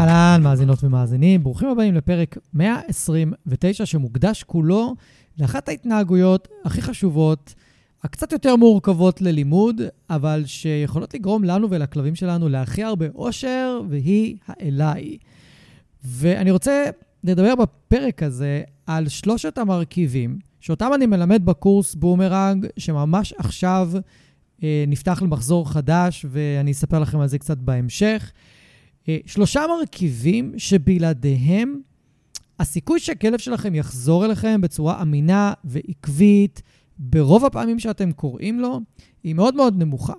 אהלן, מאזינות ומאזינים, ברוכים הבאים לפרק 129 שמוקדש כולו לאחת ההתנהגויות הכי חשובות, הקצת יותר מורכבות ללימוד, אבל שיכולות לגרום לנו ולכלבים שלנו להכי הרבה אושר, והיא האליי. ואני רוצה לדבר בפרק הזה על שלושת המרכיבים שאותם אני מלמד בקורס בומרנג, שממש עכשיו אה, נפתח למחזור חדש, ואני אספר לכם על זה קצת בהמשך. אה, שלושה מרכיבים שבלעדיהם הסיכוי שהכלב שלכם יחזור אליכם בצורה אמינה ועקבית, ברוב הפעמים שאתם קוראים לו, היא מאוד מאוד נמוכה.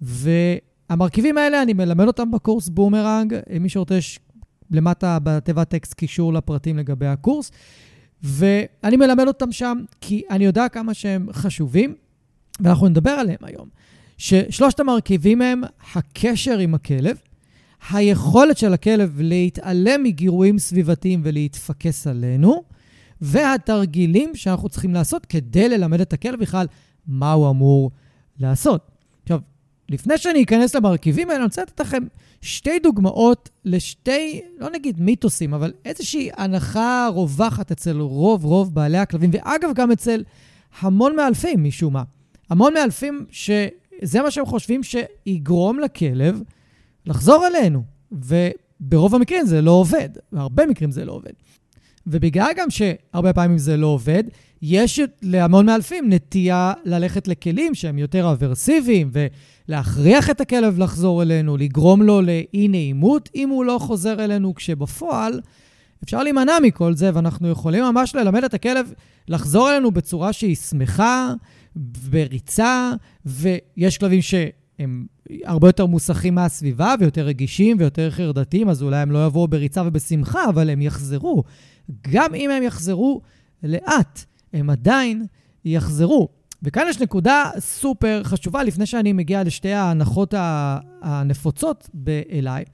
והמרכיבים האלה, אני מלמד אותם בקורס בומרנג. מי שרוצה, למטה בתיבת טקסט קישור לפרטים לגבי הקורס. ואני מלמד אותם שם כי אני יודע כמה שהם חשובים, ואנחנו נדבר עליהם היום. ששלושת המרכיבים הם הקשר עם הכלב, היכולת של הכלב להתעלם מגירויים סביבתיים ולהתפקס עלינו, והתרגילים שאנחנו צריכים לעשות כדי ללמד את הכלב בכלל מה הוא אמור לעשות. עכשיו, לפני שאני אכנס למרכיבים האלה, אני רוצה לתת לכם שתי דוגמאות לשתי, לא נגיד מיתוסים, אבל איזושהי הנחה רווחת אצל רוב רוב בעלי הכלבים, ואגב, גם אצל המון מאלפים משום מה. המון מאלפים שזה מה שהם חושבים שיגרום לכלב לחזור אלינו. וברוב המקרים זה לא עובד, בהרבה מקרים זה לא עובד. ובגלל גם שהרבה פעמים זה לא עובד, יש להמון מאלפים נטייה ללכת לכלים שהם יותר אברסיביים ולהכריח את הכלב לחזור אלינו, לגרום לו לאי-נעימות אם הוא לא חוזר אלינו, כשבפועל אפשר להימנע מכל זה, ואנחנו יכולים ממש ללמד את הכלב לחזור אלינו בצורה שהיא שמחה, בריצה, ויש כלבים שהם הרבה יותר מוסכים מהסביבה ויותר רגישים ויותר חרדתיים, אז אולי הם לא יבואו בריצה ובשמחה, אבל הם יחזרו. גם אם הם יחזרו לאט, הם עדיין יחזרו. וכאן יש נקודה סופר חשובה, לפני שאני מגיע לשתי ההנחות הנפוצות אליי,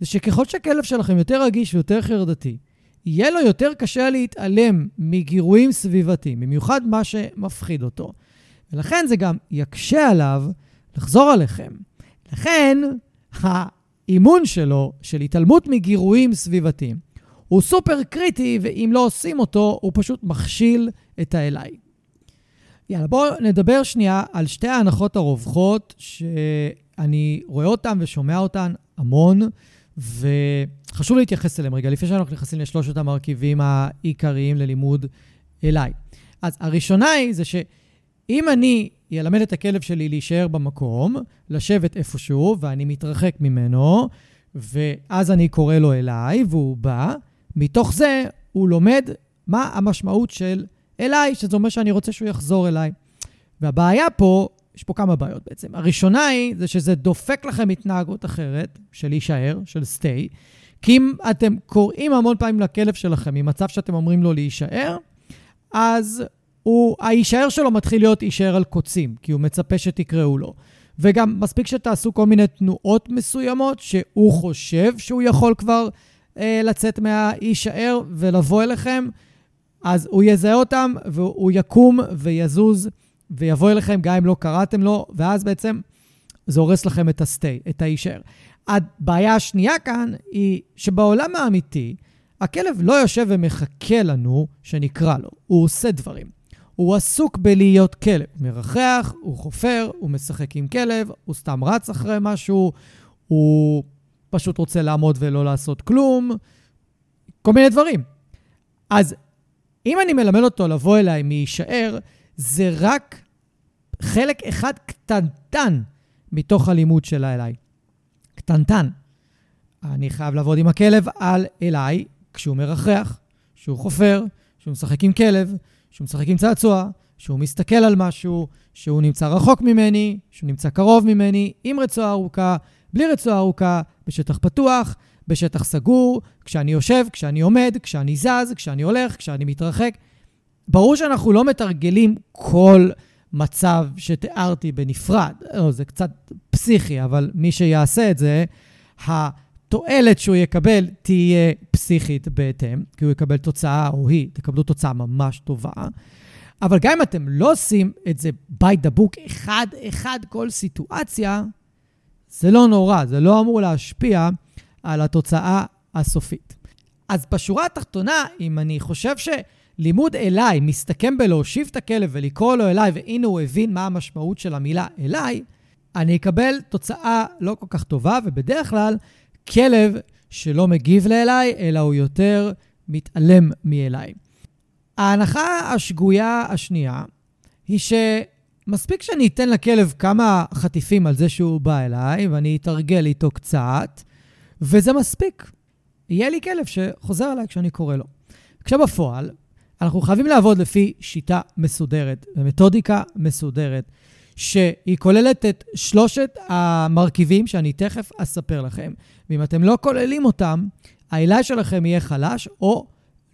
זה שככל שהכלב שלכם יותר רגיש ויותר חרדתי, יהיה לו יותר קשה להתעלם מגירויים סביבתיים, במיוחד מה שמפחיד אותו. ולכן זה גם יקשה עליו לחזור עליכם. לכן, האימון שלו, של התעלמות מגירויים סביבתיים, הוא סופר קריטי, ואם לא עושים אותו, הוא פשוט מכשיל את האליי. יאללה, בואו נדבר שנייה על שתי ההנחות הרווחות, שאני רואה אותן ושומע אותן המון, וחשוב להתייחס אליהן רגע, לפני שאנחנו נכנסים לשלושת המרכיבים העיקריים ללימוד אליי. אז הראשונה היא זה שאם אני ילמד את הכלב שלי להישאר במקום, לשבת איפשהו, ואני מתרחק ממנו, ואז אני קורא לו אליי, והוא בא. מתוך זה הוא לומד מה המשמעות של אליי, שזה אומר שאני רוצה שהוא יחזור אליי. והבעיה פה, יש פה כמה בעיות בעצם. הראשונה היא, זה שזה דופק לכם התנהגות אחרת, של להישאר, של stay, כי אם אתם קוראים המון פעמים לכלב שלכם ממצב שאתם אומרים לו להישאר, אז הוא, ההישאר שלו מתחיל להיות הישאר על קוצים, כי הוא מצפה שתקראו לו. וגם מספיק שתעשו כל מיני תנועות מסוימות שהוא חושב שהוא יכול כבר אה, לצאת מההישאר ולבוא אליכם, אז הוא יזהה אותם והוא יקום ויזוז ויבוא אליכם גם אם לא קראתם לו, ואז בעצם זה הורס לכם את הסטי, את ההישאר. הבעיה השנייה כאן היא שבעולם האמיתי, הכלב לא יושב ומחכה לנו שנקרא לו, הוא עושה דברים. הוא עסוק בלהיות כלב. הוא מרחח, הוא חופר, הוא משחק עם כלב, הוא סתם רץ אחרי משהו, הוא פשוט רוצה לעמוד ולא לעשות כלום, כל מיני דברים. אז אם אני מלמד אותו לבוא אליי מיישאר, זה רק חלק אחד קטנטן מתוך הלימוד שלה אליי. קטנטן. אני חייב לעבוד עם הכלב על אליי כשהוא מרחח, כשהוא חופר, כשהוא משחק עם כלב, כשהוא משחק עם צעצוע, שהוא מסתכל על משהו, שהוא נמצא רחוק ממני, שהוא נמצא קרוב ממני, עם רצועה ארוכה, בלי רצועה ארוכה, בשטח פתוח, בשטח סגור, כשאני יושב, כשאני עומד, כשאני זז, כשאני הולך, כשאני מתרחק. ברור שאנחנו לא מתרגלים כל מצב שתיארתי בנפרד. לא, זה קצת פסיכי, אבל מי שיעשה את זה, התועלת שהוא יקבל תהיה פסיכית בהתאם, כי הוא יקבל תוצאה, או היא, תקבלו תוצאה ממש טובה. אבל גם אם אתם לא עושים את זה by the book, אחד-אחד כל סיטואציה, זה לא נורא, זה לא אמור להשפיע על התוצאה הסופית. אז בשורה התחתונה, אם אני חושב שלימוד אליי מסתכם בלהושיב את הכלב ולקרוא לו אליי, והנה הוא הבין מה המשמעות של המילה אליי, אני אקבל תוצאה לא כל כך טובה, ובדרך כלל כלב שלא מגיב לאליי, אלא הוא יותר מתעלם מאליי. ההנחה השגויה השנייה היא שמספיק שאני אתן לכלב כמה חטיפים על זה שהוא בא אליי, ואני אתרגל איתו קצת, וזה מספיק. יהיה לי כלב שחוזר אליי כשאני קורא לו. כשבפועל, אנחנו חייבים לעבוד לפי שיטה מסודרת ומתודיקה מסודרת, שהיא כוללת את שלושת המרכיבים שאני תכף אספר לכם. ואם אתם לא כוללים אותם, העילה שלכם יהיה חלש או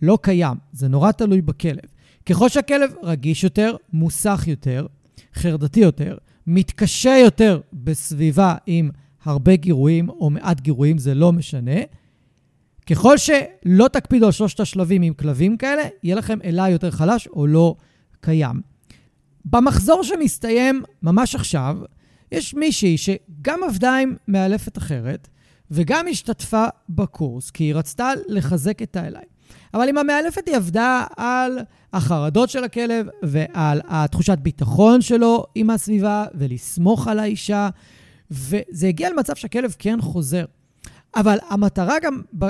לא קיים. זה נורא תלוי בכלב. ככל שהכלב רגיש יותר, מוסך יותר, חרדתי יותר, מתקשה יותר בסביבה עם הרבה גירויים או מעט גירויים, זה לא משנה. ככל שלא תקפידו על שלושת השלבים עם כלבים כאלה, יהיה לכם אלה יותר חלש או לא קיים. במחזור שמסתיים ממש עכשיו, יש מישהי שגם עבדה עם מאלפת אחרת, וגם השתתפה בקורס, כי היא רצתה לחזק את האליי. אבל עם המאלפת היא עבדה על החרדות של הכלב ועל התחושת ביטחון שלו עם הסביבה, ולסמוך על האישה, וזה הגיע למצב שהכלב כן חוזר. אבל המטרה גם ב-.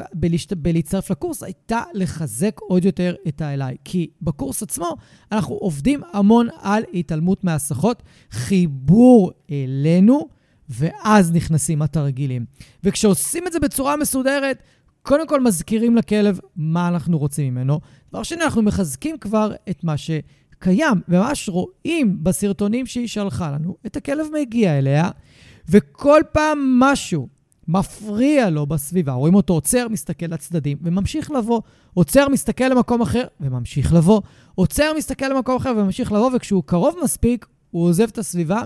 בלהצטרף לקורס הייתה לחזק עוד יותר את האליי. כי בקורס עצמו אנחנו עובדים המון על התעלמות מהסחות, חיבור אלינו, ואז נכנסים התרגילים. וכשעושים את זה בצורה מסודרת, קודם כל מזכירים לכלב מה אנחנו רוצים ממנו. דבר שני, אנחנו מחזקים כבר את מה שקיים, וממש רואים בסרטונים שהיא שלחה לנו, את הכלב מגיע אליה, וכל פעם משהו מפריע לו בסביבה. רואים אותו עוצר, מסתכל לצדדים, וממשיך לבוא. עוצר, מסתכל למקום אחר, וממשיך לבוא. עוצר, מסתכל למקום אחר, וממשיך לבוא, וכשהוא קרוב מספיק, הוא עוזב את הסביבה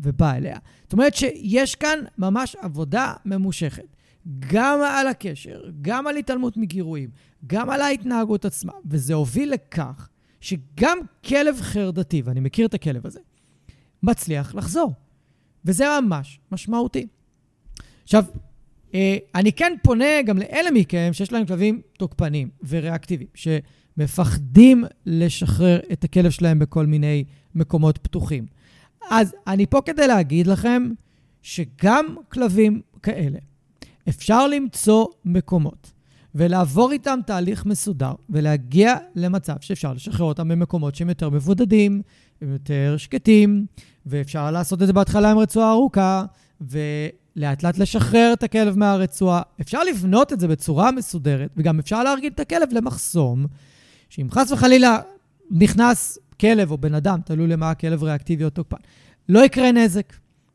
ובא אליה. זאת אומרת שיש כאן ממש עבודה ממושכת. גם על הקשר, גם על התעלמות מגירויים, גם על ההתנהגות עצמה, וזה הוביל לכך שגם כלב חרדתי, ואני מכיר את הכלב הזה, מצליח לחזור. וזה ממש משמעותי. עכשיו, אה, אני כן פונה גם לאלה מכם שיש להם כלבים תוקפנים וריאקטיביים, שמפחדים לשחרר את הכלב שלהם בכל מיני מקומות פתוחים. אז אני פה כדי להגיד לכם שגם כלבים כאלה, אפשר למצוא מקומות ולעבור איתם תהליך מסודר ולהגיע למצב שאפשר לשחרר אותם במקומות שהם יותר מבודדים, הם יותר שקטים, ואפשר לעשות את זה בהתחלה עם רצועה ארוכה, ולאט לאט לשחרר את הכלב מהרצועה. אפשר לבנות את זה בצורה מסודרת, וגם אפשר להרגיל את הכלב למחסום, שאם חס וחלילה נכנס כלב או בן אדם, תלוי למה הכלב ריאקטיבי או תוקפן, לא יקרה נזק,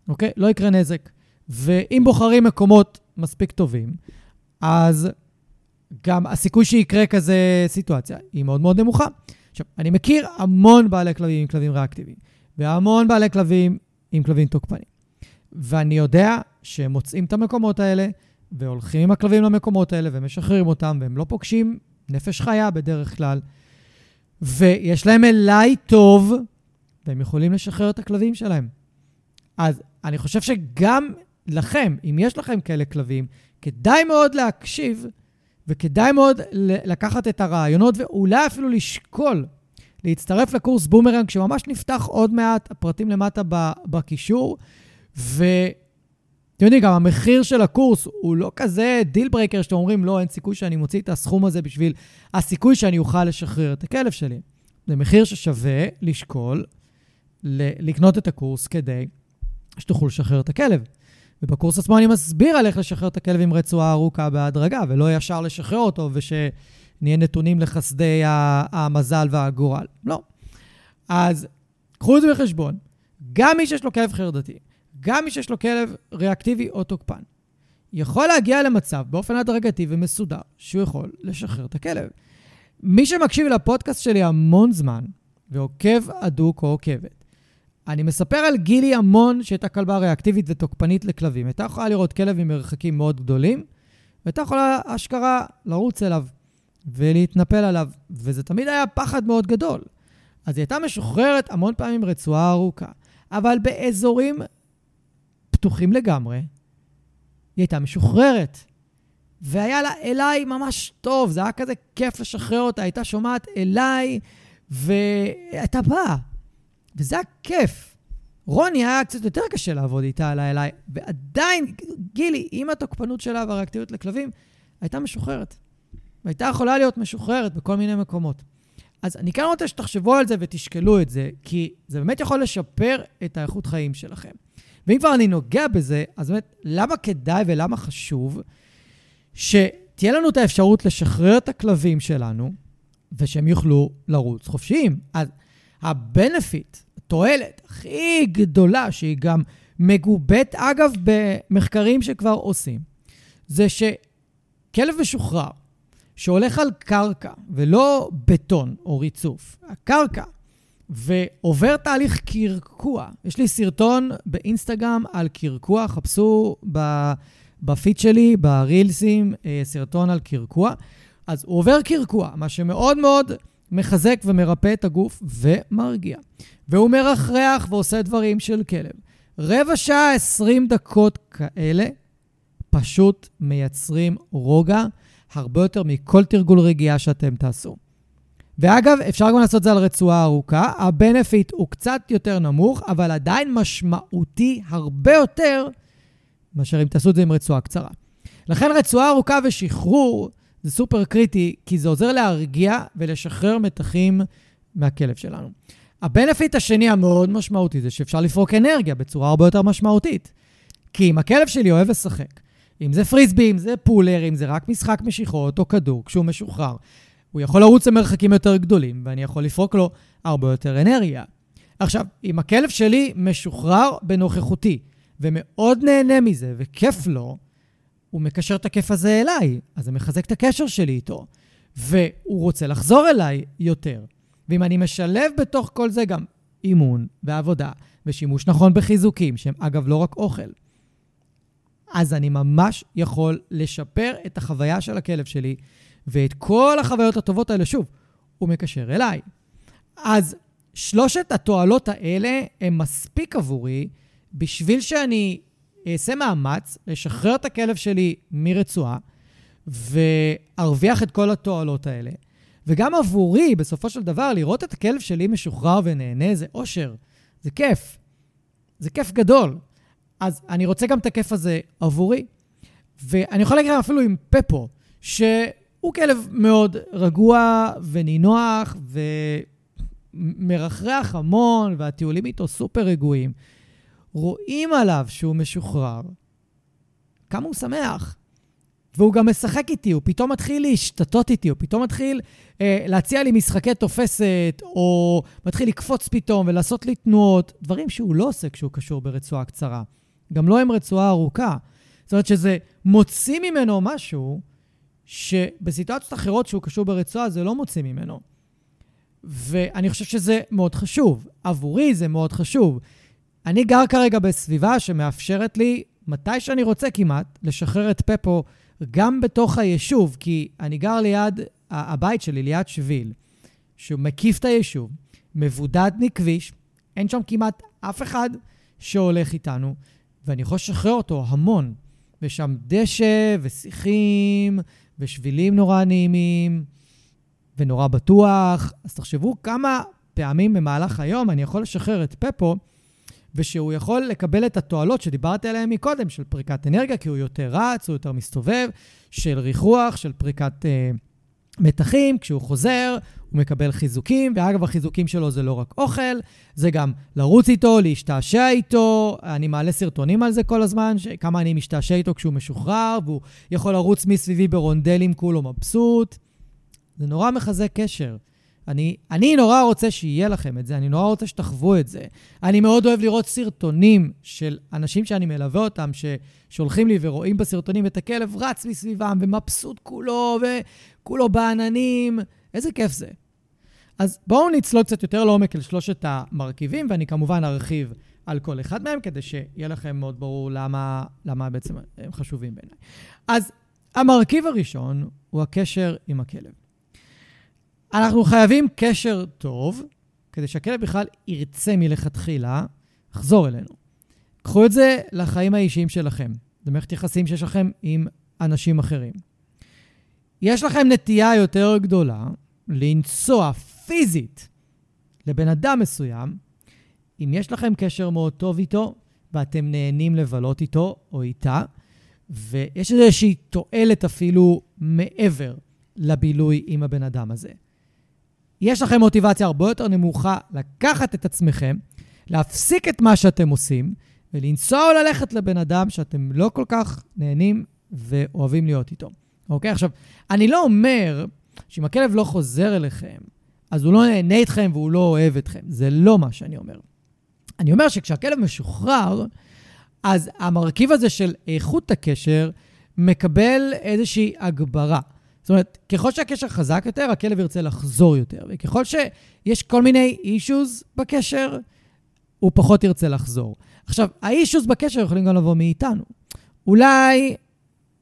אוקיי? לא יקרה נזק. ואם בוחרים מקומות מספיק טובים, אז גם הסיכוי שיקרה כזה סיטואציה היא מאוד מאוד נמוכה. עכשיו, אני מכיר המון בעלי כלבים עם כלבים ריאקטיביים, והמון בעלי כלבים עם כלבים תוקפנים. ואני יודע שהם מוצאים את המקומות האלה, והולכים עם הכלבים למקומות האלה, ומשחררים אותם, והם לא פוגשים נפש חיה בדרך כלל. ויש להם אליי טוב, והם יכולים לשחרר את הכלבים שלהם. אז אני חושב שגם לכם, אם יש לכם כאלה כלבים, כדאי מאוד להקשיב, וכדאי מאוד לקחת את הרעיונות, ואולי אפילו לשקול להצטרף לקורס בומרנג, שממש נפתח עוד מעט, הפרטים למטה בקישור, אתם יודעים, גם המחיר של הקורס הוא לא כזה deal breaker שאתם אומרים, לא, אין סיכוי שאני מוציא את הסכום הזה בשביל הסיכוי שאני אוכל לשחרר את הכלב שלי. זה מחיר ששווה לשקול לקנות את הקורס כדי שתוכלו לשחרר את הכלב. ובקורס עצמו אני מסביר על איך לשחרר את הכלב עם רצועה ארוכה בהדרגה, ולא ישר לשחרר אותו ושנהיה נתונים לחסדי המזל והגורל. לא. אז קחו את זה בחשבון. גם מי שיש לו כלב חרדתי, גם מי שיש לו כלב ריאקטיבי או תוקפן, יכול להגיע למצב באופן הדרגתי ומסודר שהוא יכול לשחרר את הכלב. מי שמקשיב לפודקאסט שלי המון זמן ועוקב הדוק או עוקבת, אני מספר על גילי המון שהייתה כלבה ריאקטיבית ותוקפנית לכלבים. הייתה יכולה לראות כלב עם מרחקים מאוד גדולים, והייתה יכולה אשכרה לרוץ אליו ולהתנפל עליו, וזה תמיד היה פחד מאוד גדול. אז היא הייתה משוחררת המון פעמים רצועה ארוכה, אבל באזורים פתוחים לגמרי, היא הייתה משוחררת. והיה לה אליי ממש טוב, זה היה כזה כיף לשחרר אותה, הייתה שומעת אליי, והייתה באה. וזה היה כיף. רוני היה קצת יותר קשה לעבוד איתה עליי אליי, ועדיין, גילי, עם התוקפנות שלה והריאקטיביות לכלבים, הייתה משוחררת. והייתה יכולה להיות משוחררת בכל מיני מקומות. אז אני כן רוצה שתחשבו על זה ותשקלו את זה, כי זה באמת יכול לשפר את האיכות חיים שלכם. ואם כבר אני נוגע בזה, אז באמת, למה כדאי ולמה חשוב שתהיה לנו את האפשרות לשחרר את הכלבים שלנו, ושהם יוכלו לרוץ חופשיים? אז הבנפיט, התועלת הכי גדולה, שהיא גם מגובית, אגב, במחקרים שכבר עושים, זה שכלב משוחרר, שהולך על קרקע ולא בטון או ריצוף, הקרקע, ועובר תהליך קרקוע. יש לי סרטון באינסטגרם על קרקוע, חפשו בפיד שלי, ברילסים, אה, סרטון על קרקוע. אז הוא עובר קרקוע, מה שמאוד מאוד מחזק ומרפא את הגוף ומרגיע. והוא מרחרח ועושה דברים של כלב. רבע שעה, 20 דקות כאלה, פשוט מייצרים רוגע הרבה יותר מכל תרגול רגיעה שאתם תעשו. ואגב, אפשר גם לעשות את זה על רצועה ארוכה. ה benefit הוא קצת יותר נמוך, אבל עדיין משמעותי הרבה יותר מאשר אם תעשו את זה עם רצועה קצרה. לכן רצועה ארוכה ושחרור זה סופר קריטי, כי זה עוזר להרגיע ולשחרר מתחים מהכלב שלנו. ה benefit השני המאוד משמעותי זה שאפשר לפרוק אנרגיה בצורה הרבה יותר משמעותית. כי אם הכלב שלי אוהב לשחק, אם זה פריסבי, אם זה פולר, אם זה רק משחק משיכות או כדור כשהוא משוחרר, הוא יכול לרוץ למרחקים יותר גדולים, ואני יכול לפרוק לו הרבה יותר אנרגיה. עכשיו, אם הכלב שלי משוחרר בנוכחותי, ומאוד נהנה מזה, וכיף לו, הוא מקשר את הכיף הזה אליי, אז זה מחזק את הקשר שלי איתו. והוא רוצה לחזור אליי יותר. ואם אני משלב בתוך כל זה גם אימון ועבודה ושימוש נכון בחיזוקים, שהם אגב לא רק אוכל, אז אני ממש יכול לשפר את החוויה של הכלב שלי, ואת כל החוויות הטובות האלה, שוב, הוא מקשר אליי. אז שלושת התועלות האלה הם מספיק עבורי בשביל שאני אעשה מאמץ לשחרר את הכלב שלי מרצועה וארוויח את כל התועלות האלה. וגם עבורי, בסופו של דבר, לראות את הכלב שלי משוחרר ונהנה זה אושר, זה כיף. זה כיף גדול. אז אני רוצה גם את הכיף הזה עבורי. ואני יכול להגיד לכם אפילו עם פפו, שהוא כלב מאוד רגוע ונינוח ומרחרח המון, והטיולים איתו סופר רגועים. רואים עליו שהוא משוחרר, כמה הוא שמח. והוא גם משחק איתי, הוא פתאום מתחיל להשתתות איתי, הוא פתאום מתחיל אה, להציע לי משחקי תופסת, או מתחיל לקפוץ פתאום ולעשות לי תנועות, דברים שהוא לא עושה כשהוא קשור ברצועה קצרה. גם לא עם רצועה ארוכה. זאת אומרת שזה מוציא ממנו משהו שבסיטואציות אחרות שהוא קשור ברצועה זה לא מוציא ממנו. ואני חושב שזה מאוד חשוב. עבורי זה מאוד חשוב. אני גר כרגע בסביבה שמאפשרת לי, מתי שאני רוצה כמעט, לשחרר את פפו גם בתוך היישוב, כי אני גר ליד, הבית שלי ליד שביל, שהוא מקיף את היישוב, מבודד מכביש, אין שם כמעט אף אחד שהולך איתנו, ואני יכול לשחרר אותו המון. ויש שם דשא ושיחים ושבילים נורא נעימים ונורא בטוח. אז תחשבו כמה פעמים במהלך היום אני יכול לשחרר את פפו ושהוא יכול לקבל את התועלות שדיברתי עליהן מקודם, של פריקת אנרגיה, כי הוא יותר רץ, הוא יותר מסתובב, של ריחוח, של פריקת אה, מתחים, כשהוא חוזר, הוא מקבל חיזוקים, ואגב, החיזוקים שלו זה לא רק אוכל, זה גם לרוץ איתו, להשתעשע איתו. אני מעלה סרטונים על זה כל הזמן, כמה אני משתעשע איתו כשהוא משוחרר, והוא יכול לרוץ מסביבי ברונדלים כולו מבסוט. זה נורא מחזק קשר. אני, אני נורא רוצה שיהיה לכם את זה, אני נורא רוצה שתחוו את זה. אני מאוד אוהב לראות סרטונים של אנשים שאני מלווה אותם, ששולחים לי ורואים בסרטונים את הכלב רץ מסביבם ומבסוט כולו וכולו בעננים. איזה כיף זה. אז בואו נצלול קצת יותר לעומק אל שלושת המרכיבים, ואני כמובן ארחיב על כל אחד מהם, כדי שיהיה לכם מאוד ברור למה, למה בעצם הם חשובים בעיניי. אז המרכיב הראשון הוא הקשר עם הכלב. אנחנו חייבים קשר טוב, כדי שהכלב בכלל ירצה מלכתחילה לחזור אלינו. קחו את זה לחיים האישיים שלכם, למערכת יחסים שיש לכם עם אנשים אחרים. יש לכם נטייה יותר גדולה לנסוע פיזית לבן אדם מסוים, אם יש לכם קשר מאוד טוב איתו, ואתם נהנים לבלות איתו או איתה, ויש איזושהי תועלת אפילו מעבר לבילוי עם הבן אדם הזה. יש לכם מוטיבציה הרבה יותר נמוכה לקחת את עצמכם, להפסיק את מה שאתם עושים, ולנסוע או ללכת לבן אדם שאתם לא כל כך נהנים ואוהבים להיות איתו. אוקיי? עכשיו, אני לא אומר שאם הכלב לא חוזר אליכם, אז הוא לא נהנה איתכם והוא לא אוהב אתכם. זה לא מה שאני אומר. אני אומר שכשהכלב משוחרר, אז המרכיב הזה של איכות הקשר מקבל איזושהי הגברה. זאת אומרת, ככל שהקשר חזק יותר, הכלב ירצה לחזור יותר, וככל שיש כל מיני אישוז בקשר, הוא פחות ירצה לחזור. עכשיו, האישוז בקשר יכולים גם לבוא מאיתנו. אולי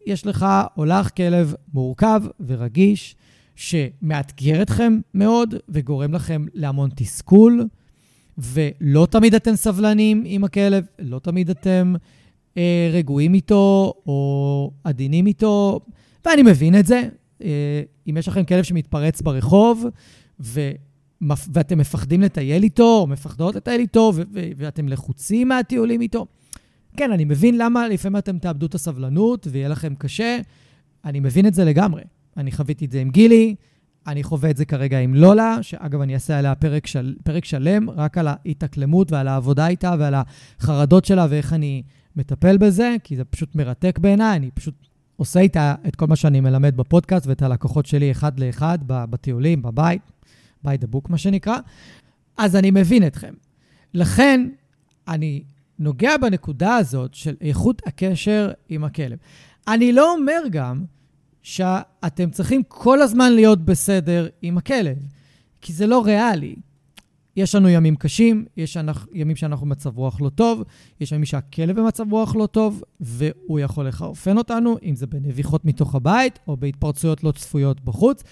יש לך או לך כלב מורכב ורגיש, שמאתגר אתכם מאוד וגורם לכם להמון תסכול, ולא תמיד אתם סבלנים עם הכלב, לא תמיד אתם אה, רגועים איתו או עדינים איתו, ואני מבין את זה. אה, אם יש לכם כלב שמתפרץ ברחוב, ו... ואתם מפחדים לטייל איתו, או מפחדות לטייל איתו, ו- ו- ואתם לחוצים מהטיולים איתו, כן, אני מבין למה לפעמים אתם תאבדו את הסבלנות ויהיה לכם קשה. אני מבין את זה לגמרי. אני חוויתי את זה עם גילי, אני חווה את זה כרגע עם לולה, שאגב, אני אעשה עליה פרק, של, פרק שלם, רק על ההתאקלמות ועל העבודה איתה ועל החרדות שלה ואיך אני מטפל בזה, כי זה פשוט מרתק בעיניי, אני פשוט עושה איתה את כל מה שאני מלמד בפודקאסט ואת הלקוחות שלי אחד לאחד, בטיולים, בבית, by the book מה שנקרא. אז אני מבין אתכם. לכן, אני נוגע בנקודה הזאת של איכות הקשר עם הכלב. אני לא אומר גם שאתם צריכים כל הזמן להיות בסדר עם הכלב, כי זה לא ריאלי. יש לנו ימים קשים, יש ימים שאנחנו במצב רוח לא טוב, יש ימים שהכלב במצב רוח לא טוב, והוא יכול לחרפן אותנו, אם זה בנביחות מתוך הבית או בהתפרצויות לא צפויות בחוץ,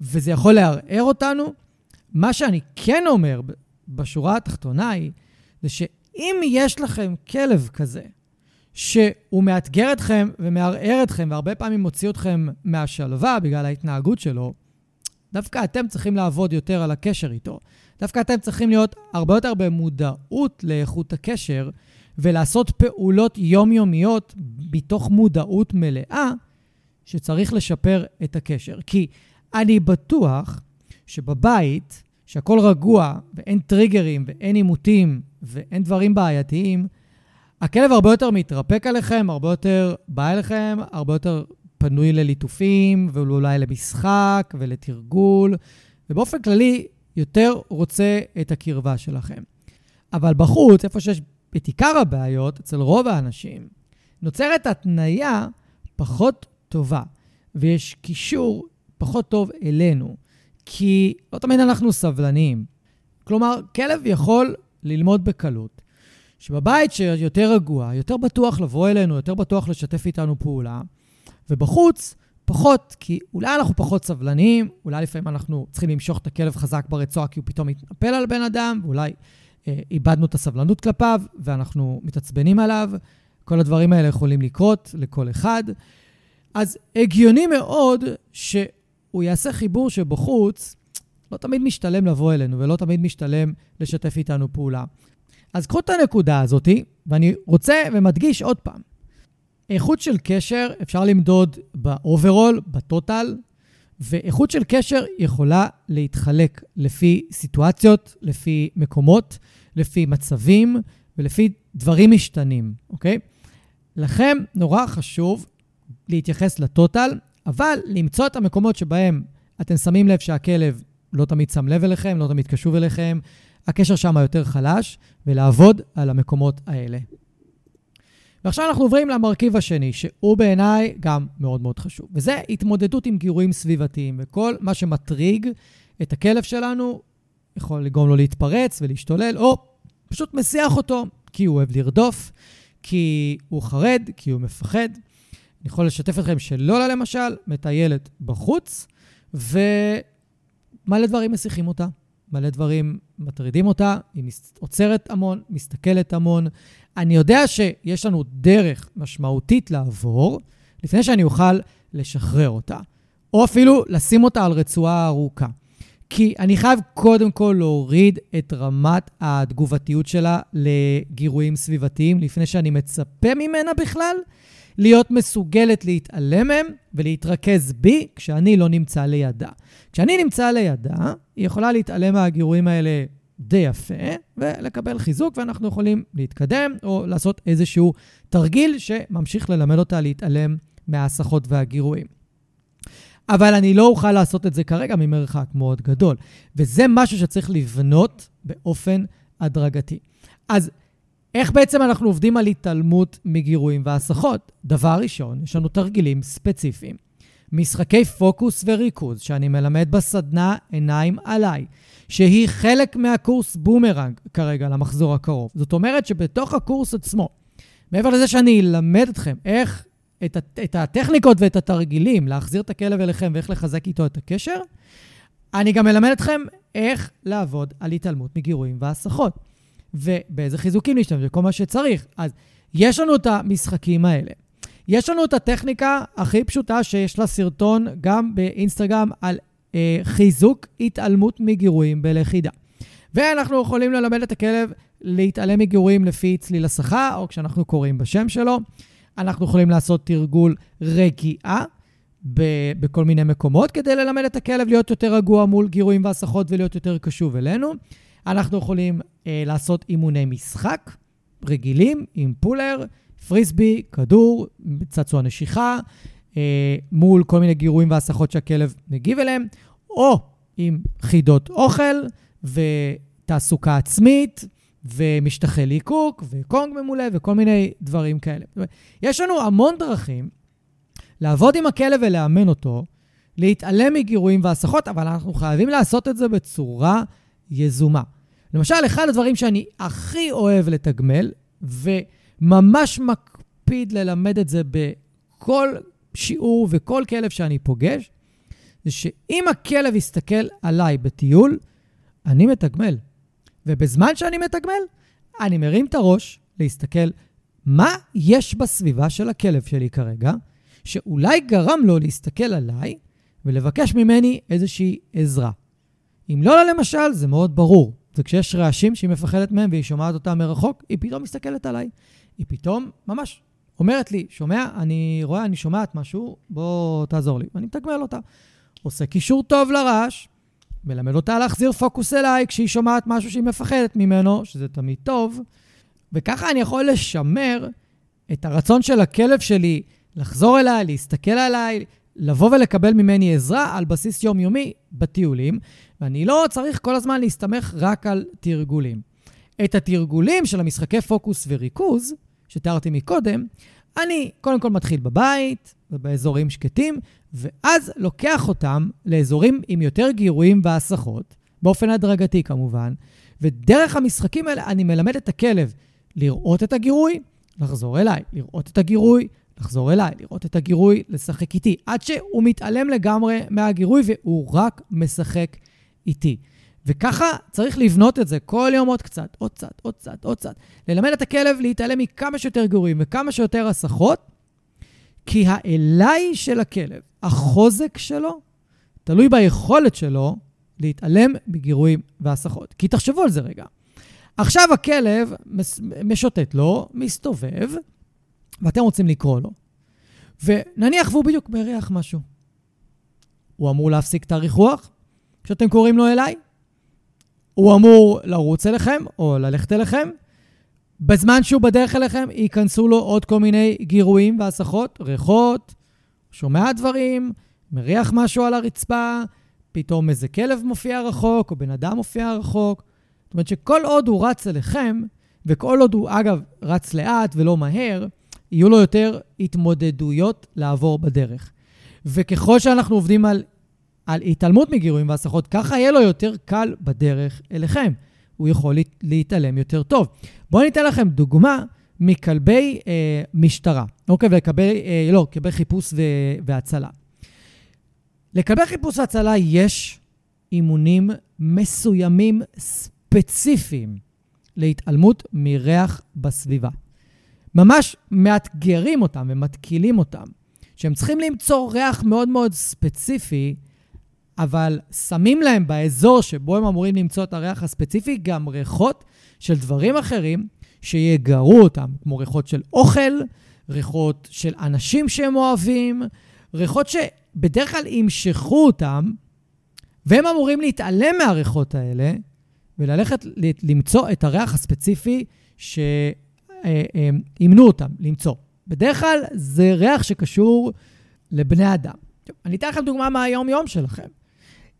וזה יכול לערער אותנו. מה שאני כן אומר בשורה התחתונה היא, זה שאם יש לכם כלב כזה, שהוא מאתגר אתכם ומערער אתכם, והרבה פעמים מוציא אתכם מהשלווה בגלל ההתנהגות שלו, דווקא אתם צריכים לעבוד יותר על הקשר איתו. דווקא אתם צריכים להיות הרבה יותר במודעות לאיכות הקשר, ולעשות פעולות יומיומיות מתוך מודעות מלאה, שצריך לשפר את הקשר. כי אני בטוח שבבית, שהכל רגוע ואין טריגרים ואין עימותים ואין דברים בעייתיים, הכלב הרבה יותר מתרפק עליכם, הרבה יותר בא אליכם, הרבה יותר פנוי לליטופים, ואולי למשחק ולתרגול, ובאופן כללי, יותר רוצה את הקרבה שלכם. אבל בחוץ, איפה שיש את עיקר הבעיות, אצל רוב האנשים, נוצרת התניה פחות טובה, ויש קישור פחות טוב אלינו, כי לא תמיד אנחנו סבלניים. כלומר, כלב יכול ללמוד בקלות, שבבית שיותר רגוע, יותר בטוח לבוא אלינו, יותר בטוח לשתף איתנו פעולה, ובחוץ, פחות, כי אולי אנחנו פחות סבלניים, אולי לפעמים אנחנו צריכים למשוך את הכלב חזק ברצועה כי הוא פתאום מתנפל על בן אדם, ואולי אה, איבדנו את הסבלנות כלפיו ואנחנו מתעצבנים עליו. כל הדברים האלה יכולים לקרות לכל אחד. אז הגיוני מאוד שהוא יעשה חיבור שבחוץ לא תמיד משתלם לבוא אלינו ולא תמיד משתלם לשתף איתנו פעולה. אז קחו את הנקודה הזאת, ואני רוצה ומדגיש עוד פעם. איכות של קשר אפשר למדוד ב overall, ב total, ואיכות של קשר יכולה להתחלק לפי סיטואציות, לפי מקומות, לפי מצבים ולפי דברים משתנים, אוקיי? לכם נורא חשוב להתייחס לטוטל, אבל למצוא את המקומות שבהם אתם שמים לב שהכלב לא תמיד שם לב אליכם, לא תמיד קשוב אליכם, הקשר שם יותר חלש, ולעבוד על המקומות האלה. ועכשיו אנחנו עוברים למרכיב השני, שהוא בעיניי גם מאוד מאוד חשוב, וזה התמודדות עם גירויים סביבתיים, וכל מה שמטריג את הכלב שלנו יכול לגרום לו להתפרץ ולהשתולל, או פשוט מסיח אותו, כי הוא אוהב לרדוף, כי הוא חרד, כי הוא מפחד. אני יכול לשתף אתכם שלולה, למשל, מטיילת בחוץ, ומלא דברים מסיחים אותה. מלא דברים מטרידים אותה, היא עוצרת המון, מסתכלת המון. אני יודע שיש לנו דרך משמעותית לעבור לפני שאני אוכל לשחרר אותה, או אפילו לשים אותה על רצועה ארוכה. כי אני חייב קודם כל להוריד את רמת התגובתיות שלה לגירויים סביבתיים, לפני שאני מצפה ממנה בכלל להיות מסוגלת להתעלם מהם ולהתרכז בי כשאני לא נמצא לידה. כשאני נמצא לידה, היא יכולה להתעלם מהגירויים האלה די יפה ולקבל חיזוק, ואנחנו יכולים להתקדם או לעשות איזשהו תרגיל שממשיך ללמד אותה להתעלם מההסחות והגירויים. אבל אני לא אוכל לעשות את זה כרגע ממרחק מאוד גדול, וזה משהו שצריך לבנות באופן הדרגתי. אז איך בעצם אנחנו עובדים על התעלמות מגירויים והסחות? דבר ראשון, יש לנו תרגילים ספציפיים. משחקי פוקוס וריכוז שאני מלמד בסדנה עיניים עליי, שהיא חלק מהקורס בומרנג כרגע למחזור הקרוב. זאת אומרת שבתוך הקורס עצמו, מעבר לזה שאני אלמד אתכם איך את, את הטכניקות ואת התרגילים להחזיר את הכלב אליכם ואיך לחזק איתו את הקשר, אני גם אלמד אתכם איך לעבוד על התעלמות מגירויים והסחות. ובאיזה חיזוקים להשתמש, וכל מה שצריך. אז יש לנו את המשחקים האלה. יש לנו את הטכניקה הכי פשוטה שיש לה סרטון גם באינסטגרם על אה, חיזוק התעלמות מגירויים בלכידה. ואנחנו יכולים ללמד את הכלב להתעלם מגירויים לפי צליל הסחה, או כשאנחנו קוראים בשם שלו. אנחנו יכולים לעשות תרגול רגיעה ב- בכל מיני מקומות כדי ללמד את הכלב להיות יותר רגוע מול גירויים והסחות ולהיות יותר קשוב אלינו. אנחנו יכולים אה, לעשות אימוני משחק רגילים עם פולר, פריסבי, כדור, צעצוע נשיכה, אה, מול כל מיני גירויים והסחות שהכלב מגיב אליהם, או עם חידות אוכל ותעסוקה עצמית. ומשטחי ליקוק, וקונג ממולא, וכל מיני דברים כאלה. יש לנו המון דרכים לעבוד עם הכלב ולאמן אותו, להתעלם מגירויים והסחות, אבל אנחנו חייבים לעשות את זה בצורה יזומה. למשל, אחד הדברים שאני הכי אוהב לתגמל, וממש מקפיד ללמד את זה בכל שיעור וכל כלב שאני פוגש, זה שאם הכלב יסתכל עליי בטיול, אני מתגמל. ובזמן שאני מתגמל, אני מרים את הראש להסתכל מה יש בסביבה של הכלב שלי כרגע, שאולי גרם לו להסתכל עליי ולבקש ממני איזושהי עזרה. אם לא, למשל, זה מאוד ברור. זה כשיש רעשים שהיא מפחדת מהם והיא שומעת אותם מרחוק, היא פתאום מסתכלת עליי. היא פתאום, ממש, אומרת לי, שומע, אני רואה, אני שומעת משהו, בוא תעזור לי. ואני מתגמל אותה. עושה קישור טוב לרעש, מלמד אותה להחזיר פוקוס אליי כשהיא שומעת משהו שהיא מפחדת ממנו, שזה תמיד טוב, וככה אני יכול לשמר את הרצון של הכלב שלי לחזור אליי, להסתכל עליי, לבוא ולקבל ממני עזרה על בסיס יומיומי בטיולים, ואני לא צריך כל הזמן להסתמך רק על תרגולים. את התרגולים של המשחקי פוקוס וריכוז, שתיארתי מקודם, אני קודם כל מתחיל בבית ובאזורים שקטים, ואז לוקח אותם לאזורים עם יותר גירויים והסחות, באופן הדרגתי כמובן, ודרך המשחקים האלה אני מלמד את הכלב לראות את הגירוי, לחזור אליי, לראות את הגירוי, לחזור אליי, לראות את הגירוי, לשחק איתי, עד שהוא מתעלם לגמרי מהגירוי והוא רק משחק איתי. וככה צריך לבנות את זה כל יום עוד קצת, עוד קצת, עוד קצת, עוד קצת. ללמד את הכלב להתעלם מכמה שיותר גירויים וכמה שיותר הסחות, כי האליי של הכלב, החוזק שלו, תלוי ביכולת שלו להתעלם מגירויים והסחות. כי תחשבו על זה רגע. עכשיו הכלב משוטט לו, מסתובב, ואתם רוצים לקרוא לו. ונניח והוא בדיוק מריח משהו. הוא אמור להפסיק את הריחוח כשאתם קוראים לו אליי? הוא אמור לרוץ אליכם או ללכת אליכם? בזמן שהוא בדרך אליכם, ייכנסו לו עוד כל מיני גירויים והסחות, ריחות, שומע דברים, מריח משהו על הרצפה, פתאום איזה כלב מופיע רחוק, או בן אדם מופיע רחוק. זאת אומרת שכל עוד הוא רץ אליכם, וכל עוד הוא, אגב, רץ לאט ולא מהר, יהיו לו יותר התמודדויות לעבור בדרך. וככל שאנחנו עובדים על, על התעלמות מגירויים והסחות, ככה יהיה לו יותר קל בדרך אליכם. הוא יכול להתעלם יותר טוב. בואו ניתן לכם דוגמה מכלבי אה, משטרה, אוקיי? וכלבי, אה, לא, כלבי חיפוש ו, והצלה. לכלבי חיפוש והצלה יש אימונים מסוימים ספציפיים להתעלמות מריח בסביבה. ממש מאתגרים אותם ומתקילים אותם, שהם צריכים למצוא ריח מאוד מאוד ספציפי, אבל שמים להם באזור שבו הם אמורים למצוא את הריח הספציפי גם ריחות של דברים אחרים שיגרו אותם, כמו ריחות של אוכל, ריחות של אנשים שהם אוהבים, ריחות שבדרך כלל ימשכו אותם, והם אמורים להתעלם מהריחות האלה וללכת למצוא את הריח הספציפי שאימנו אותם למצוא. בדרך כלל זה ריח שקשור לבני אדם. אני אתן לכם דוגמה מהיום-יום שלכם.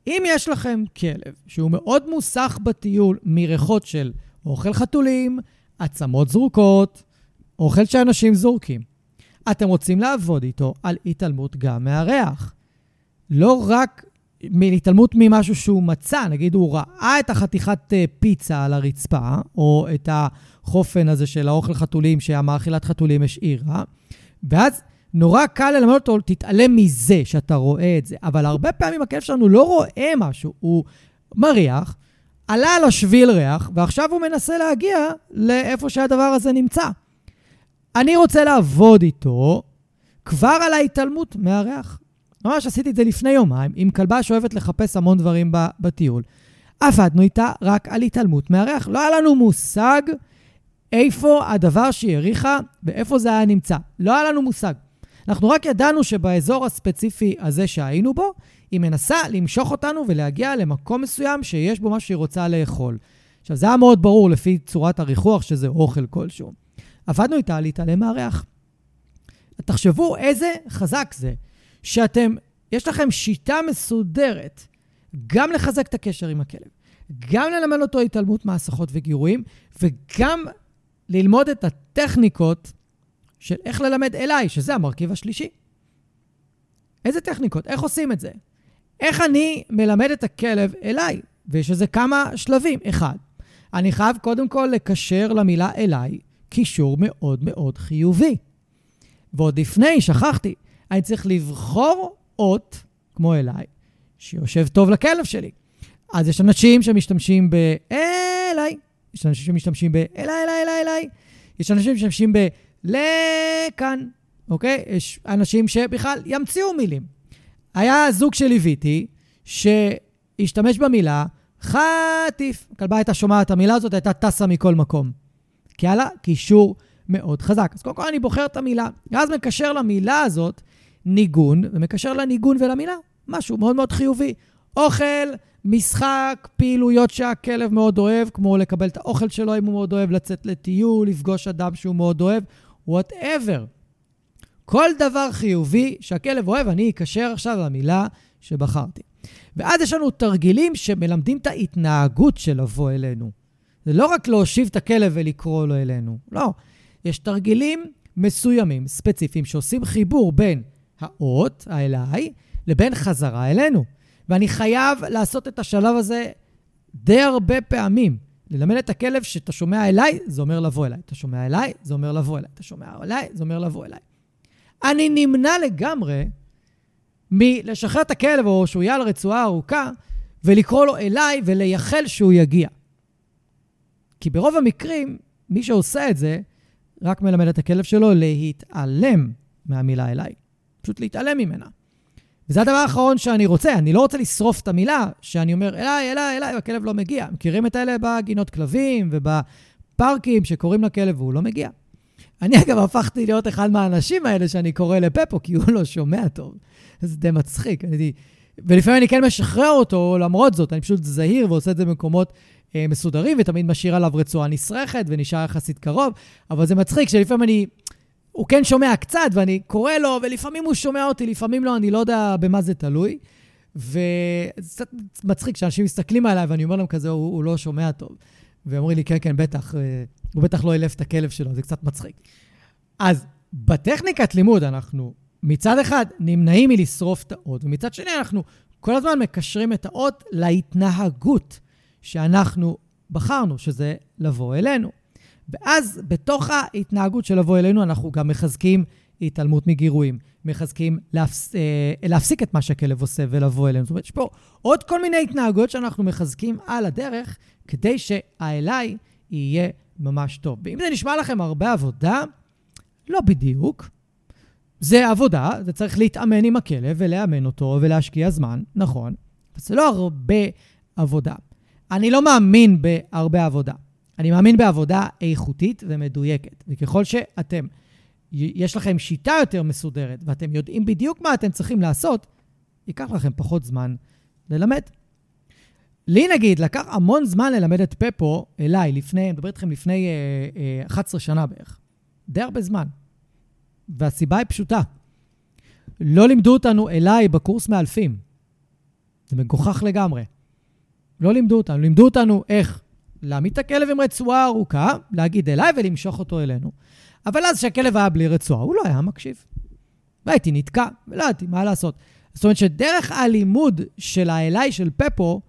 אם יש לכם כלב שהוא מאוד מוסך בטיול מריחות של אוכל חתולים, עצמות זרוקות, אוכל שאנשים זורקים, אתם רוצים לעבוד איתו על התעלמות גם מהריח. לא רק מהתעלמות ממשהו שהוא מצא, נגיד הוא ראה את החתיכת אה, פיצה על הרצפה, או את החופן הזה של האוכל חתולים שהמאכילת חתולים השאירה, ואז נורא קל ללמד אותו, תתעלם מזה שאתה רואה את זה. אבל הרבה פעמים הכלב שלנו לא רואה משהו, הוא מריח, עלה על השביל ריח, ועכשיו הוא מנסה להגיע לאיפה שהדבר הזה נמצא. אני רוצה לעבוד איתו כבר על ההתעלמות מהריח. ממש עשיתי את זה לפני יומיים עם כלבה שאוהבת לחפש המון דברים בטיול. עבדנו איתה רק על התעלמות מהריח. לא היה לנו מושג איפה הדבר שהיא העריכה ואיפה זה היה נמצא. לא היה לנו מושג. אנחנו רק ידענו שבאזור הספציפי הזה שהיינו בו, היא מנסה למשוך אותנו ולהגיע למקום מסוים שיש בו מה שהיא רוצה לאכול. עכשיו, זה היה מאוד ברור לפי צורת הריחוח שזה אוכל כלשהו. עבדנו איתה להתעלם מהריח. תחשבו איזה חזק זה שאתם, יש לכם שיטה מסודרת גם לחזק את הקשר עם הכלב, גם ללמד אותו התעלמות מהסחות וגירויים, וגם ללמוד את הטכניקות של איך ללמד אליי, שזה המרכיב השלישי. איזה טכניקות? איך עושים את זה? איך אני מלמד את הכלב אליי? ויש לזה כמה שלבים. אחד, אני חייב קודם כל לקשר למילה אליי קישור מאוד מאוד חיובי. ועוד לפני, שכחתי, אני צריך לבחור אות, כמו אליי, שיושב טוב לכלב שלי. אז יש אנשים שמשתמשים ב-אליי, יש אנשים שמשתמשים ב-אליי, אליי, אליי, אליי, יש אנשים שמשתמשים ב... לכאן, אוקיי? יש אנשים שבכלל ימציאו מילים. היה זוג שליוויתי, שהשתמש במילה חטיף. הכלבה הייתה שומעת את המילה הזאת, הייתה טסה מכל מקום. כי היה לה קישור מאוד חזק. אז קודם כל אני בוחר את המילה, ואז מקשר למילה הזאת ניגון, ומקשר לניגון ולמילה משהו מאוד מאוד חיובי. אוכל, משחק, פעילויות שהכלב מאוד אוהב, כמו לקבל את האוכל שלו אם הוא מאוד אוהב, לצאת לטיול, לפגוש אדם שהוא מאוד אוהב, וואטאבר. כל דבר חיובי שהכלב אוהב, אני אקשר עכשיו למילה שבחרתי. ואז יש לנו תרגילים שמלמדים את ההתנהגות של לבוא אלינו. זה לא רק להושיב את הכלב ולקרוא לו אלינו, לא. יש תרגילים מסוימים, ספציפיים, שעושים חיבור בין האות, האליי, לבין חזרה אלינו. ואני חייב לעשות את השלב הזה די הרבה פעמים. ללמד את הכלב שאתה שומע אליי, זה אומר לבוא אליי. אתה שומע אליי, זה אומר לבוא אליי. אתה שומע אליי, זה אומר לבוא אליי. אני נמנע לגמרי מלשחרר את הכלב, או שהוא יהיה על רצועה ארוכה, ולקרוא לו אליי ולייחל שהוא יגיע. כי ברוב המקרים, מי שעושה את זה, רק מלמד את הכלב שלו להתעלם מהמילה אליי. פשוט להתעלם ממנה. וזה הדבר האחרון שאני רוצה. אני לא רוצה לשרוף את המילה שאני אומר, אליי, אליי, אליי, והכלב לא מגיע. מכירים את האלה בגינות כלבים ובפארקים שקוראים לכלב והוא לא מגיע? אני אגב הפכתי להיות אחד מהאנשים האלה שאני קורא לפפו, כי הוא לא שומע טוב. זה די מצחיק. אני... ולפעמים אני כן משחרר אותו, למרות זאת, אני פשוט זהיר ועושה את זה במקומות אה, מסודרים, ותמיד משאיר עליו רצועה נסרכת ונשאר יחסית קרוב, אבל זה מצחיק שלפעמים אני... הוא כן שומע קצת, ואני קורא לו, ולפעמים הוא שומע אותי, לפעמים לא, אני לא יודע במה זה תלוי. וזה קצת מצחיק שאנשים מסתכלים עליי, ואני אומר להם כזה, הוא, הוא לא שומע טוב. ואומרים לי, כן, כן, בטח, אה, הוא בטח לא ילף את הכלב שלו, זה קצת מצחיק. אז בטכניקת לימוד אנחנו מצד אחד נמנעים מלשרוף את האות, ומצד שני אנחנו כל הזמן מקשרים את האות להתנהגות שאנחנו בחרנו, שזה לבוא אלינו. ואז בתוך ההתנהגות של לבוא אלינו, אנחנו גם מחזקים התעלמות מגירויים, מחזקים להפס, אה, להפסיק את מה שהכלב עושה ולבוא אלינו. זאת אומרת, יש פה עוד כל מיני התנהגויות שאנחנו מחזקים על הדרך, כדי שהאליי יהיה ממש טוב. ואם זה נשמע לכם הרבה עבודה, לא בדיוק. זה עבודה, זה צריך להתאמן עם הכלב ולאמן אותו ולהשקיע זמן, נכון, אבל זה לא הרבה עבודה. אני לא מאמין בהרבה עבודה. אני מאמין בעבודה איכותית ומדויקת. וככל שאתם, יש לכם שיטה יותר מסודרת ואתם יודעים בדיוק מה אתם צריכים לעשות, ייקח לכם פחות זמן ללמד. לי נגיד, לקח המון זמן ללמד את פפו אליי, לפני, אני מדבר איתכם לפני אה, אה, 11 שנה בערך. די הרבה זמן. והסיבה היא פשוטה. לא לימדו אותנו אליי בקורס מאלפים. זה מגוחך לגמרי. לא לימדו אותנו. לימדו אותנו איך להעמיד את הכלב עם רצועה ארוכה, להגיד אליי ולמשוך אותו אלינו. אבל אז כשהכלב היה בלי רצועה, הוא לא היה מקשיב. והייתי נתקע, ולא ידעתי מה לעשות. זאת אומרת שדרך הלימוד של האליי של פפו,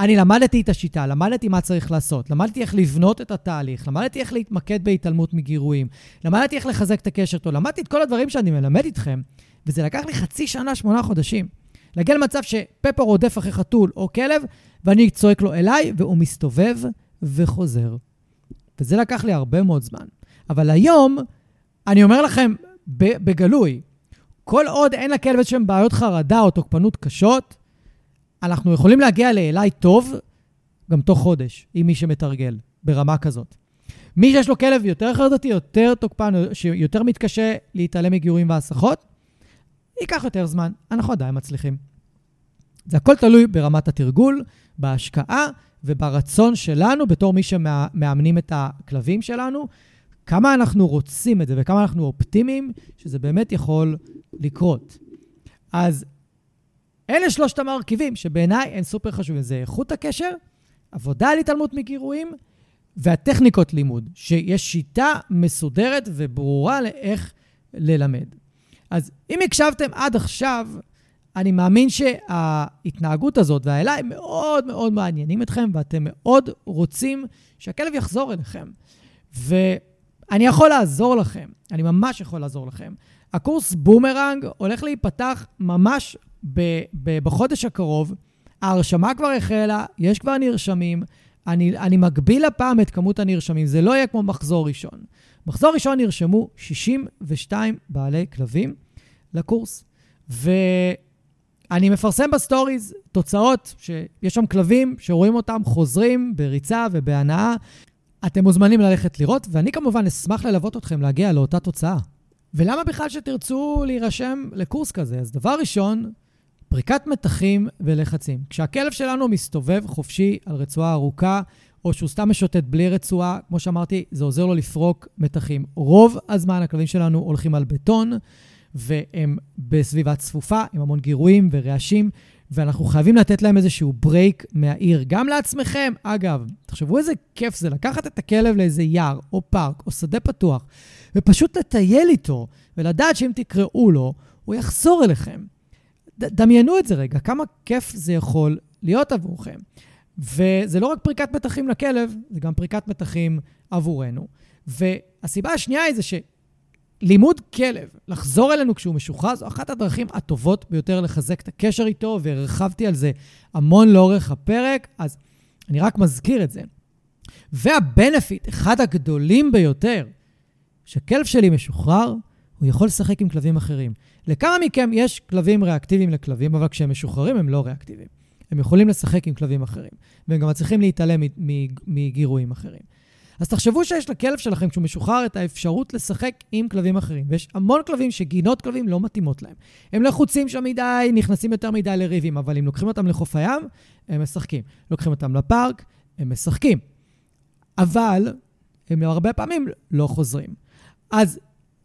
אני למדתי את השיטה, למדתי מה צריך לעשות, למדתי איך לבנות את התהליך, למדתי איך להתמקד בהתעלמות מגירויים, למדתי איך לחזק את הקשר איתו, למדתי את כל הדברים שאני מלמד איתכם, וזה לקח לי חצי שנה, שמונה חודשים. להגיע למצב שפפר רודף אחרי חתול או כלב, ואני צועק לו אליי, והוא מסתובב וחוזר. וזה לקח לי הרבה מאוד זמן. אבל היום, אני אומר לכם בגלוי, כל עוד אין לכלב איזשהם בעיות חרדה או תוקפנות קשות, אנחנו יכולים להגיע לאליי טוב גם תוך חודש, עם מי שמתרגל, ברמה כזאת. מי שיש לו כלב יותר חרדתי, יותר תוקפן, שיותר מתקשה להתעלם מגיורים והסחות, ייקח יותר זמן. אנחנו עדיין מצליחים. זה הכל תלוי ברמת התרגול, בהשקעה וברצון שלנו, בתור מי שמאמנים את הכלבים שלנו, כמה אנחנו רוצים את זה וכמה אנחנו אופטימיים שזה באמת יכול לקרות. אז אלה שלושת המרכיבים שבעיניי הם סופר חשובים. זה איכות הקשר, עבודה על התעלמות מגירויים והטכניקות לימוד, שיש שיטה מסודרת וברורה לאיך ללמד. אז אם הקשבתם עד עכשיו, אני מאמין שההתנהגות הזאת והאליי מאוד מאוד מעניינים אתכם, ואתם מאוד רוצים שהכלב יחזור אליכם. ואני יכול לעזור לכם, אני ממש יכול לעזור לכם. הקורס בומרנג הולך להיפתח ממש ב- ב- בחודש הקרוב. ההרשמה כבר החלה, יש כבר נרשמים. אני, אני מגביל הפעם את כמות הנרשמים, זה לא יהיה כמו מחזור ראשון. מחזור ראשון נרשמו 62 בעלי כלבים לקורס. ואני מפרסם בסטוריז תוצאות, שיש שם כלבים שרואים אותם חוזרים בריצה ובהנאה. אתם מוזמנים ללכת לראות, ואני כמובן אשמח ללוות אתכם להגיע לאותה תוצאה. ולמה בכלל שתרצו להירשם לקורס כזה? אז דבר ראשון, פריקת מתחים ולחצים. כשהכלב שלנו מסתובב חופשי על רצועה ארוכה, או שהוא סתם משוטט בלי רצועה, כמו שאמרתי, זה עוזר לו לפרוק מתחים. רוב הזמן הכלבים שלנו הולכים על בטון, והם בסביבה צפופה, עם המון גירויים ורעשים, ואנחנו חייבים לתת להם איזשהו break מהעיר. גם לעצמכם, אגב, תחשבו איזה כיף זה לקחת את הכלב לאיזה יער, או פארק, או שדה פתוח, ופשוט לטייל איתו, ולדעת שאם תקראו לו, הוא יחזור אליכם. דמיינו את זה רגע, כמה כיף זה יכול להיות עבורכם. וזה לא רק פריקת מתחים לכלב, זה גם פריקת מתחים עבורנו. והסיבה השנייה היא זה שלימוד כלב, לחזור אלינו כשהוא משוחרר, זו אחת הדרכים הטובות ביותר לחזק את הקשר איתו, והרחבתי על זה המון לאורך הפרק, אז אני רק מזכיר את זה. והבנפיט, אחד הגדולים ביותר, שכלב שלי משוחרר, הוא יכול לשחק עם כלבים אחרים. לכמה מכם יש כלבים ריאקטיביים לכלבים, אבל כשהם משוחררים הם לא ריאקטיביים. הם יכולים לשחק עם כלבים אחרים, והם גם מצליחים להתעלם מגירויים אחרים. אז תחשבו שיש לכלב שלכם, כשהוא משוחרר, את האפשרות לשחק עם כלבים אחרים. ויש המון כלבים שגינות כלבים לא מתאימות להם. הם לחוצים שם מדי, נכנסים יותר מדי לריבים, אבל אם לוקחים אותם לחוף הים, הם משחקים. לוקחים אותם לפארק, הם משחקים. אבל הם הרבה פעמים לא חוזרים. אז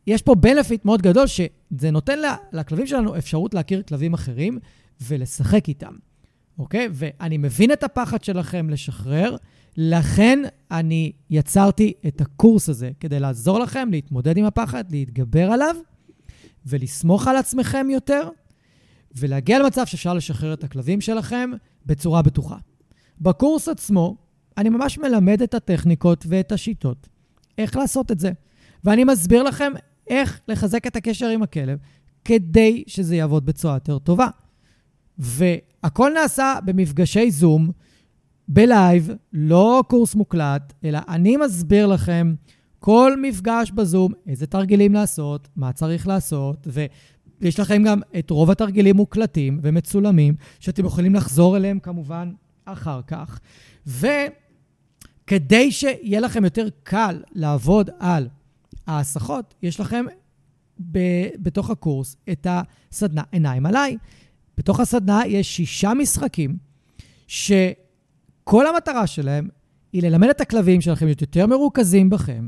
יש פה בנפיט מאוד גדול, שזה נותן לכלבים שלנו אפשרות להכיר כלבים אחרים ולשחק איתם, אוקיי? ואני מבין את הפחד שלכם לשחרר, לכן אני יצרתי את הקורס הזה, כדי לעזור לכם להתמודד עם הפחד, להתגבר עליו ולסמוך על עצמכם יותר, ולהגיע למצב שאפשר לשחרר את הכלבים שלכם בצורה בטוחה. בקורס עצמו, אני ממש מלמד את הטכניקות ואת השיטות, איך לעשות את זה. ואני מסביר לכם איך לחזק את הקשר עם הכלב כדי שזה יעבוד בצורה יותר טובה. והכל נעשה במפגשי זום, בלייב, לא קורס מוקלט, אלא אני מסביר לכם כל מפגש בזום, איזה תרגילים לעשות, מה צריך לעשות, ויש לכם גם את רוב התרגילים מוקלטים ומצולמים, שאתם יכולים לחזור אליהם כמובן אחר כך. וכדי שיהיה לכם יותר קל לעבוד על ההסחות, יש לכם ב- בתוך הקורס את הסדנה עיניים עליי. בתוך הסדנה יש שישה משחקים, שכל המטרה שלהם היא ללמד את הכלבים שלכם להיות יותר מרוכזים בכם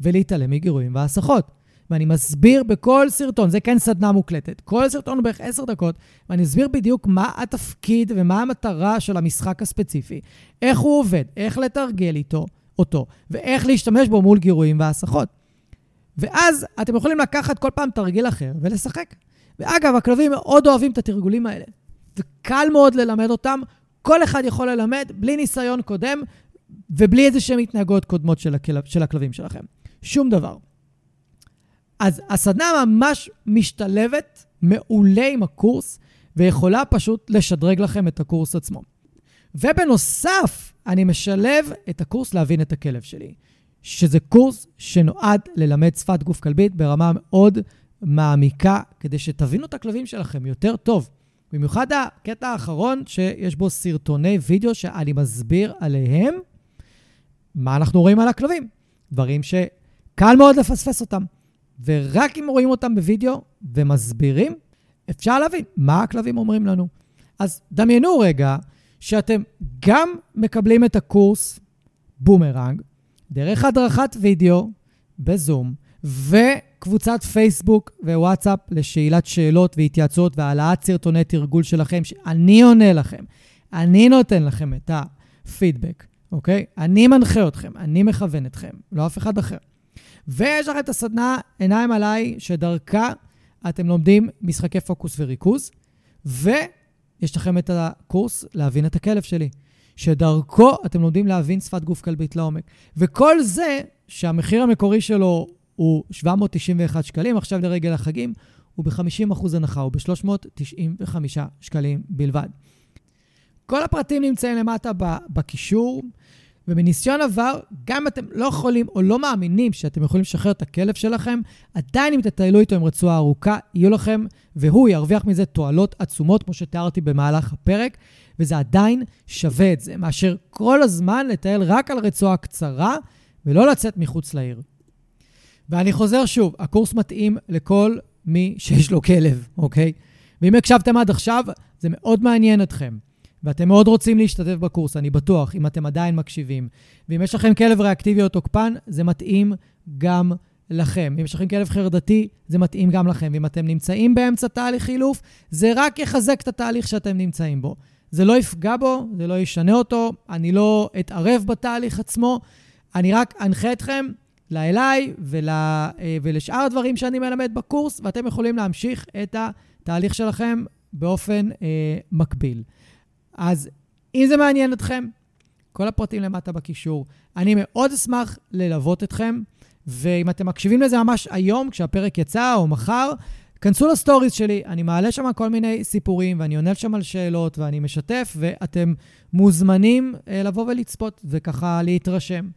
ולהתעלם מגירויים והסחות. ואני מסביר בכל סרטון, זה כן סדנה מוקלטת, כל סרטון הוא בערך עשר דקות, ואני אסביר בדיוק מה התפקיד ומה המטרה של המשחק הספציפי, איך הוא עובד, איך לתרגל איתו, אותו, ואיך להשתמש בו מול גירויים והסחות. ואז אתם יכולים לקחת כל פעם תרגיל אחר ולשחק. ואגב, הכלבים מאוד אוהבים את התרגולים האלה. וקל מאוד ללמד אותם, כל אחד יכול ללמד בלי ניסיון קודם ובלי איזה שהן התנהגות קודמות של, הכלב, של הכלבים שלכם. שום דבר. אז הסדנה ממש משתלבת מעולה עם הקורס, ויכולה פשוט לשדרג לכם את הקורס עצמו. ובנוסף, אני משלב את הקורס להבין את הכלב שלי. שזה קורס שנועד ללמד שפת גוף כלבית ברמה מאוד מעמיקה, כדי שתבינו את הכלבים שלכם יותר טוב. במיוחד הקטע האחרון, שיש בו סרטוני וידאו שאני מסביר עליהם מה אנחנו רואים על הכלבים. דברים שקל מאוד לפספס אותם. ורק אם רואים אותם בווידאו ומסבירים, אפשר להבין מה הכלבים אומרים לנו. אז דמיינו רגע שאתם גם מקבלים את הקורס בומרנג, דרך הדרכת וידאו בזום, וקבוצת פייסבוק ווואטסאפ לשאלת שאלות והתייעצות והעלאת סרטוני תרגול שלכם, שאני עונה לכם. אני נותן לכם את הפידבק, אוקיי? אני מנחה אתכם, אני מכוון אתכם, לא אף אחד אחר. ויש לכם את הסדנה עיניים עליי, שדרכה אתם לומדים משחקי פוקוס וריכוז, ויש לכם את הקורס להבין את הכלב שלי. שדרכו אתם לומדים להבין שפת גוף כלבית לעומק. וכל זה, שהמחיר המקורי שלו הוא 791 שקלים, עכשיו לרגל החגים, הוא ב-50% הנחה, הוא ב-395 שקלים בלבד. כל הפרטים נמצאים למטה בקישור, ומניסיון עבר, גם אם אתם לא יכולים או לא מאמינים שאתם יכולים לשחרר את הכלב שלכם, עדיין אם תטיילו איתו עם רצועה ארוכה, יהיו לכם, והוא ירוויח מזה תועלות עצומות, כמו שתיארתי במהלך הפרק. וזה עדיין שווה את זה, מאשר כל הזמן לטייל רק על רצועה קצרה ולא לצאת מחוץ לעיר. ואני חוזר שוב, הקורס מתאים לכל מי שיש לו כלב, אוקיי? ואם הקשבתם עד עכשיו, זה מאוד מעניין אתכם. ואתם מאוד רוצים להשתתף בקורס, אני בטוח, אם אתם עדיין מקשיבים. ואם יש לכם כלב ריאקטיבי או תוקפן, זה מתאים גם לכם. אם יש לכם כלב חרדתי, זה מתאים גם לכם. ואם אתם נמצאים באמצע תהליך חילוף, זה רק יחזק את התהליך שאתם נמצאים בו. זה לא יפגע בו, זה לא ישנה אותו, אני לא אתערב בתהליך עצמו, אני רק אנחה אתכם לאליי ול, אה, ולשאר הדברים שאני מלמד בקורס, ואתם יכולים להמשיך את התהליך שלכם באופן אה, מקביל. אז אם זה מעניין אתכם, כל הפרטים למטה בקישור. אני מאוד אשמח ללוות אתכם, ואם אתם מקשיבים לזה ממש היום, כשהפרק יצא, או מחר, כנסו לסטוריז שלי, אני מעלה שם כל מיני סיפורים, ואני עונה שם על שאלות, ואני משתף, ואתם מוזמנים אה, לבוא ולצפות, וככה להתרשם.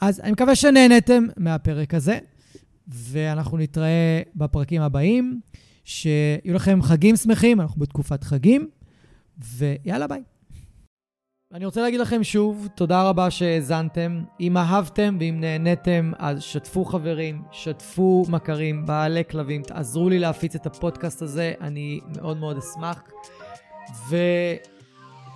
אז אני מקווה שנהנתם מהפרק הזה, ואנחנו נתראה בפרקים הבאים. שיהיו לכם חגים שמחים, אנחנו בתקופת חגים, ויאללה ביי. אני רוצה להגיד לכם שוב, תודה רבה שהאזנתם. אם אהבתם ואם נהניתם, אז שתפו חברים, שתפו מכרים, בעלי כלבים, תעזרו לי להפיץ את הפודקאסט הזה, אני מאוד מאוד אשמח. ו...